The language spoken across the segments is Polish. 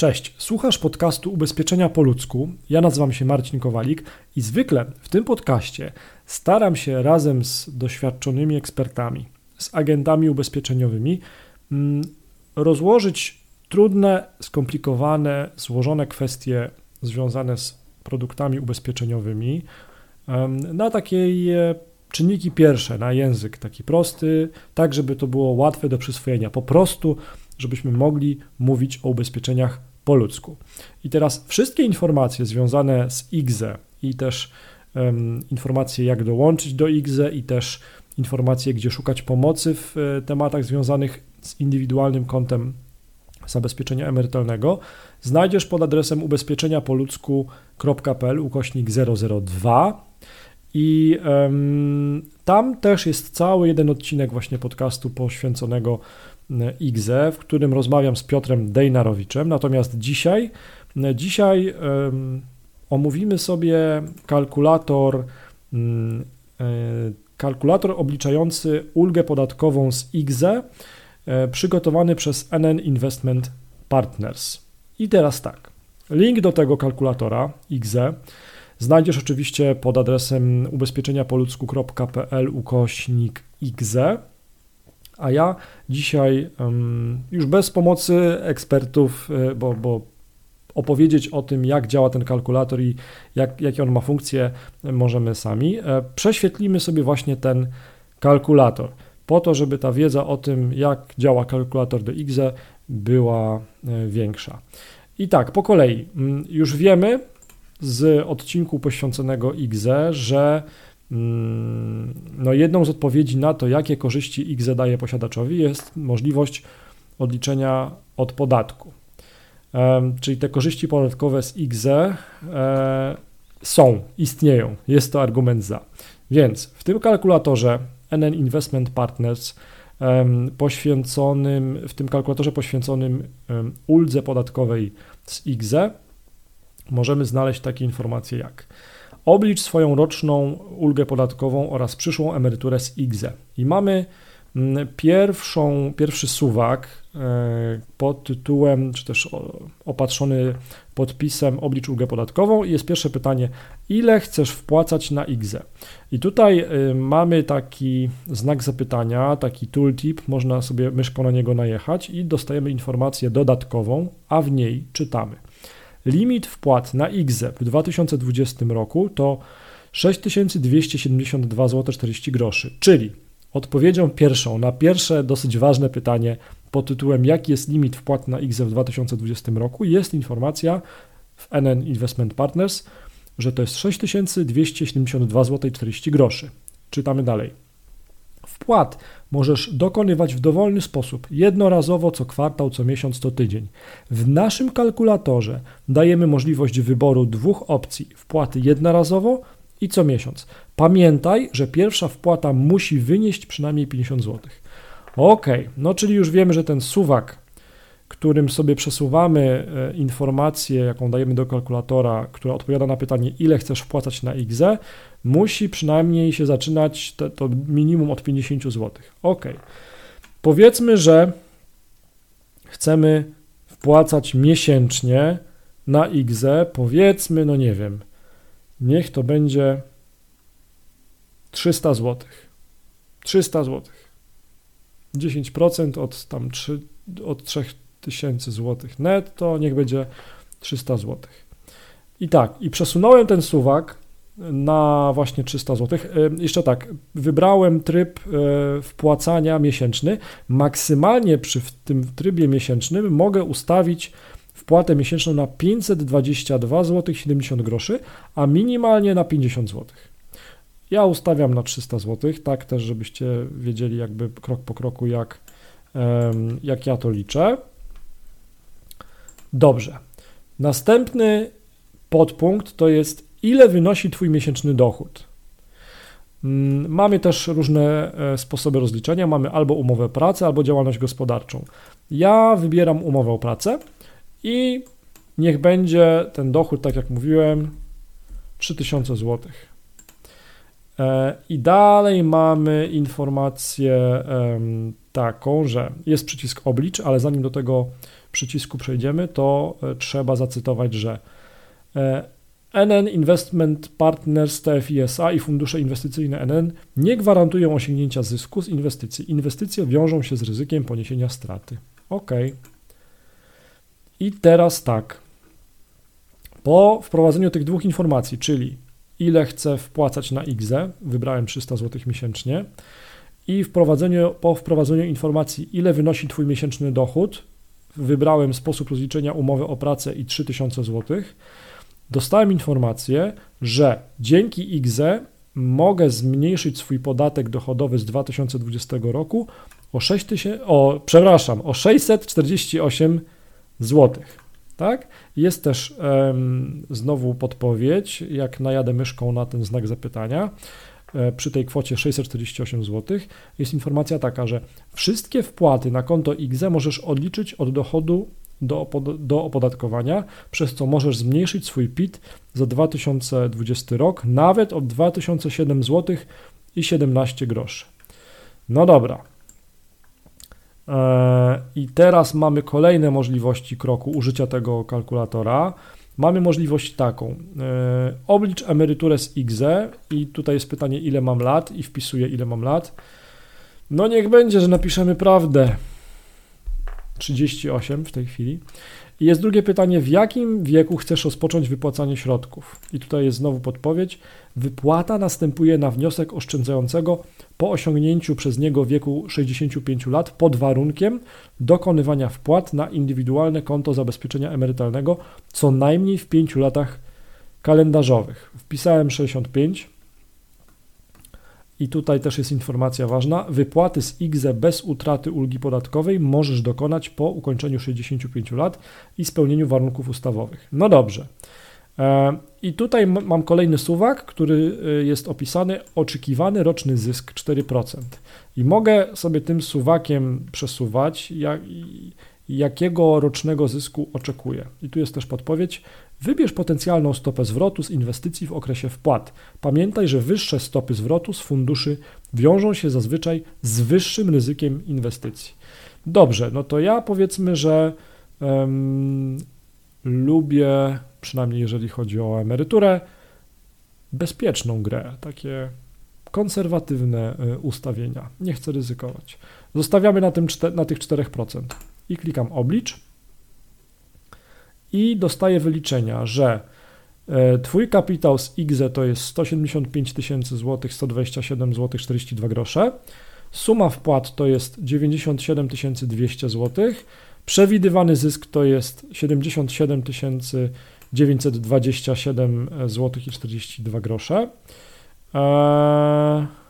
Cześć, słuchasz podcastu Ubezpieczenia po ludzku. Ja nazywam się Marcin Kowalik i zwykle w tym podcaście staram się razem z doświadczonymi ekspertami, z agentami ubezpieczeniowymi mm, rozłożyć trudne, skomplikowane, złożone kwestie związane z produktami ubezpieczeniowymi na takiej e, czynniki pierwsze, na język taki prosty, tak żeby to było łatwe do przyswojenia. Po prostu żebyśmy mogli mówić o ubezpieczeniach po ludzku. I teraz wszystkie informacje związane z IGZE i też um, informacje, jak dołączyć do IGZE i też informacje, gdzie szukać pomocy w e, tematach związanych z indywidualnym kontem zabezpieczenia emerytalnego, znajdziesz pod adresem ubezpieczeniapoludzku.pl ukośnik 002 i um, tam też jest cały jeden odcinek właśnie podcastu poświęconego IGZE, w którym rozmawiam z Piotrem Dejnarowiczem. Natomiast dzisiaj, dzisiaj omówimy sobie kalkulator, um, kalkulator obliczający ulgę podatkową z IGZE, um, przygotowany przez NN Investment Partners. I teraz tak. Link do tego kalkulatora IGZE znajdziesz oczywiście pod adresem ubezpieczeniapoludzku.pl ukośnik IGZE. A ja dzisiaj już bez pomocy ekspertów, e, bo, bo opowiedzieć o tym, jak działa ten kalkulator i jak, jakie on ma funkcje, możemy sami. E, prześwietlimy sobie właśnie ten kalkulator, po to, żeby ta wiedza o tym, jak działa kalkulator IGZE, była e, większa. I tak, po kolei. Już wiemy z odcinku poświęconego IGZE, że no jedną z odpowiedzi na to, jakie korzyści X daje posiadaczowi, jest możliwość odliczenia od podatku. Czyli te korzyści podatkowe z XE są, istnieją, jest to argument za. Więc w tym kalkulatorze NN Investment Partners poświęconym, w tym kalkulatorze poświęconym uldze podatkowej z XE możemy znaleźć takie informacje jak Oblicz swoją roczną ulgę podatkową oraz przyszłą emeryturę z IGZE. I mamy mm, pierwszą, pierwszy suwak e, pod tytułem, czy też opatrzony podpisem oblicz ulgę podatkową i jest pierwsze pytanie, ile chcesz wpłacać na IGZE? I tutaj e, mamy taki znak zapytania, taki tooltip, można sobie myszką na niego najechać i dostajemy informację dodatkową, a w niej czytamy. Limit wpłat na IGZE w 2020 roku to 6272 zł 40 groszy, czyli odpowiedzią pierwszą na pierwsze dosyć ważne pytanie pod tytułem jaki jest limit wpłat na IGZE w 2020 roku jest informacja w NN Investment Partners, że to jest 6272 zł 40 groszy. Czytamy dalej. Wpłat możesz dokonywać w dowolny sposób, jednorazowo, co kwartał, co miesiąc, co tydzień. W naszym kalkulatorze dajemy możliwość wyboru dwóch opcji: wpłaty jednorazowo i co miesiąc. Pamiętaj, że pierwsza wpłata musi wynieść przynajmniej 50 zł. Ok, no czyli już wiemy, że ten suwak którym sobie przesuwamy e, informację, jaką dajemy do kalkulatora, która odpowiada na pytanie, ile chcesz wpłacać na XE, musi przynajmniej się zaczynać te, to minimum od 50 zł. Ok. Powiedzmy, że chcemy wpłacać miesięcznie na XE, powiedzmy, no nie wiem, niech to będzie 300 zł. 300 zł. 10% od tam 3, od 3 tysięcy złotych netto, niech będzie 300 złotych. I tak, i przesunąłem ten suwak na właśnie 300 zł. E, jeszcze tak, wybrałem tryb e, wpłacania miesięczny. Maksymalnie przy tym trybie miesięcznym mogę ustawić wpłatę miesięczną na 522 zł 70 groszy, a minimalnie na 50 zł. Ja ustawiam na 300 zł, tak też, żebyście wiedzieli jakby krok po kroku, jak, jak ja to liczę. Dobrze. Następny podpunkt to jest, ile wynosi Twój miesięczny dochód. Mm, mamy też różne e, sposoby rozliczenia. Mamy albo umowę pracy, albo działalność gospodarczą. Ja wybieram umowę o pracę i niech będzie ten dochód, tak jak mówiłem, 3000 zł. E, I dalej mamy informację taką, że jest przycisk oblicz, ale zanim do tego przycisku przejdziemy, to e, trzeba zacytować, że NN Investment Partners TFISA i fundusze inwestycyjne NN nie gwarantują osiągnięcia zysku z inwestycji. Inwestycje wiążą się z ryzykiem poniesienia straty. Ok. I teraz tak. Po wprowadzeniu tych dwóch informacji, czyli ile chcę wpłacać na IGZE, wybrałem 300 zł miesięcznie, i wprowadzeniu, po wprowadzeniu informacji, ile wynosi Twój miesięczny dochód, wybrałem sposób rozliczenia umowy o pracę i 3000 zł, dostałem informację, że dzięki IGZE mogę zmniejszyć swój podatek dochodowy z 2020 roku o 6 o, przepraszam, o 648 zł. Tak? Jest też znowu podpowiedź, jak najadę myszką na ten znak zapytania, e, przy tej kwocie 648 zł, jest informacja taka, że wszystkie wpłaty na konto IGZE możesz odliczyć od dochodu do, do opodatkowania, przez co możesz zmniejszyć swój PIT za 2020 rok nawet o 2007 zł i 17 groszy. No dobra, E, I teraz mamy kolejne możliwości kroku użycia tego kalkulatora. Mamy możliwość taką. E, oblicz emeryturę z IGZE i tutaj jest pytanie, ile mam lat i wpisuję, ile mam lat. No niech będzie, że napiszemy prawdę. 38 w tej chwili. I jest drugie pytanie, w jakim wieku chcesz rozpocząć wypłacanie środków? I tutaj jest znowu podpowiedź. Wypłata następuje na wniosek oszczędzającego po osiągnięciu przez niego wieku 65 lat pod warunkiem dokonywania wpłat na indywidualne konto zabezpieczenia emerytalnego co najmniej w 5 latach kalendarzowych. Wpisałem 65 i tutaj też jest informacja ważna. Wypłaty z IGZE bez utraty ulgi podatkowej możesz dokonać po ukończeniu 65 lat i spełnieniu warunków ustawowych. No dobrze. E, I tutaj mam kolejny suwak, który e, jest opisany oczekiwany roczny zysk 4%. I mogę sobie tym suwakiem przesuwać, jak, jakiego rocznego zysku oczekuję. I tu jest też podpowiedź. Wybierz potencjalną stopę zwrotu z inwestycji w okresie wpłat. Pamiętaj, że wyższe stopy zwrotu z funduszy wiążą się zazwyczaj z wyższym ryzykiem inwestycji. Dobrze, no to ja powiedzmy, że um, lubię, przynajmniej jeżeli chodzi o emeryturę, bezpieczną grę, takie konserwatywne e, ustawienia. Nie chcę ryzykować. Zostawiamy na, tym, na tych 4% i klikam oblicz i dostaję wyliczenia, że e, Twój kapitał z IGZE to jest 175 tysięcy złotych, 127 zł 42 grosze. Suma wpłat to jest 97 200 złotych. Przewidywany zysk to jest 77 927 zł i 42 grosze. Eee...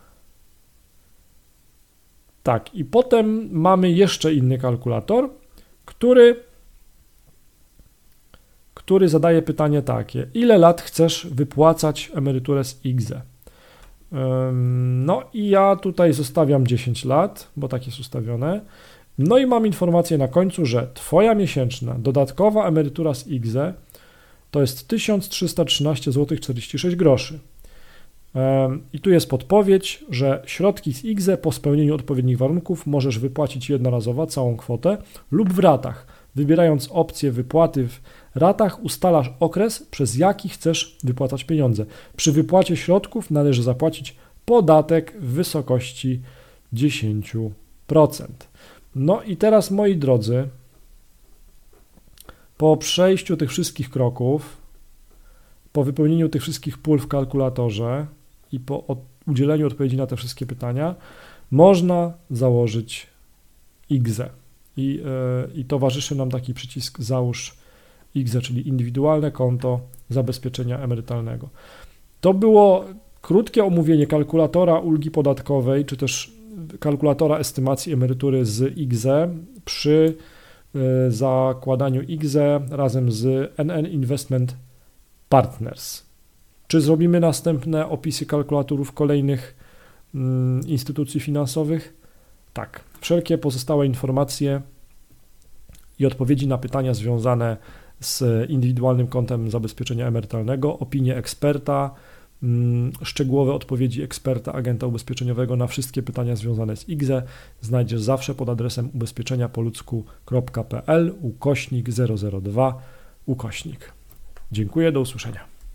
Tak, i potem mamy jeszcze inny kalkulator, który, który zadaje pytanie takie: ile lat chcesz wypłacać emeryturę z IGZE? No i ja tutaj zostawiam 10 lat, bo tak jest ustawione. No i mam informację na końcu, że Twoja miesięczna dodatkowa emerytura z IGZE to jest 1313 zł 46 groszy. I tu jest podpowiedź, że środki z IGZE po spełnieniu odpowiednich warunków możesz wypłacić jednorazowo całą kwotę lub w ratach. Wybierając opcję wypłaty w ratach, ustalasz okres, przez jaki chcesz wypłacać pieniądze. Przy wypłacie środków należy zapłacić podatek w wysokości 10%. No i teraz, moi drodzy, po przejściu tych wszystkich kroków, po wypełnieniu tych wszystkich pól w kalkulatorze, i po udzieleniu odpowiedzi na te wszystkie pytania można założyć IGZE. I, yy, I towarzyszy nam taki przycisk załóż IGZE, czyli indywidualne konto zabezpieczenia emerytalnego. To było krótkie omówienie kalkulatora ulgi podatkowej, czy też kalkulatora estymacji emerytury z IGZE przy y, zakładaniu IGZE razem z NN Investment Partners. Czy zrobimy następne opisy kalkulatorów kolejnych mm, instytucji finansowych? Tak. Wszelkie pozostałe informacje i odpowiedzi na pytania związane z indywidualnym kontem zabezpieczenia emerytalnego, opinie eksperta, mm, szczegółowe odpowiedzi eksperta, agenta ubezpieczeniowego na wszystkie pytania związane z IGZE znajdziesz zawsze pod adresem ubezpieczeniapoludzku.pl ukośnik 002 ukośnik. Dziękuję, do usłyszenia.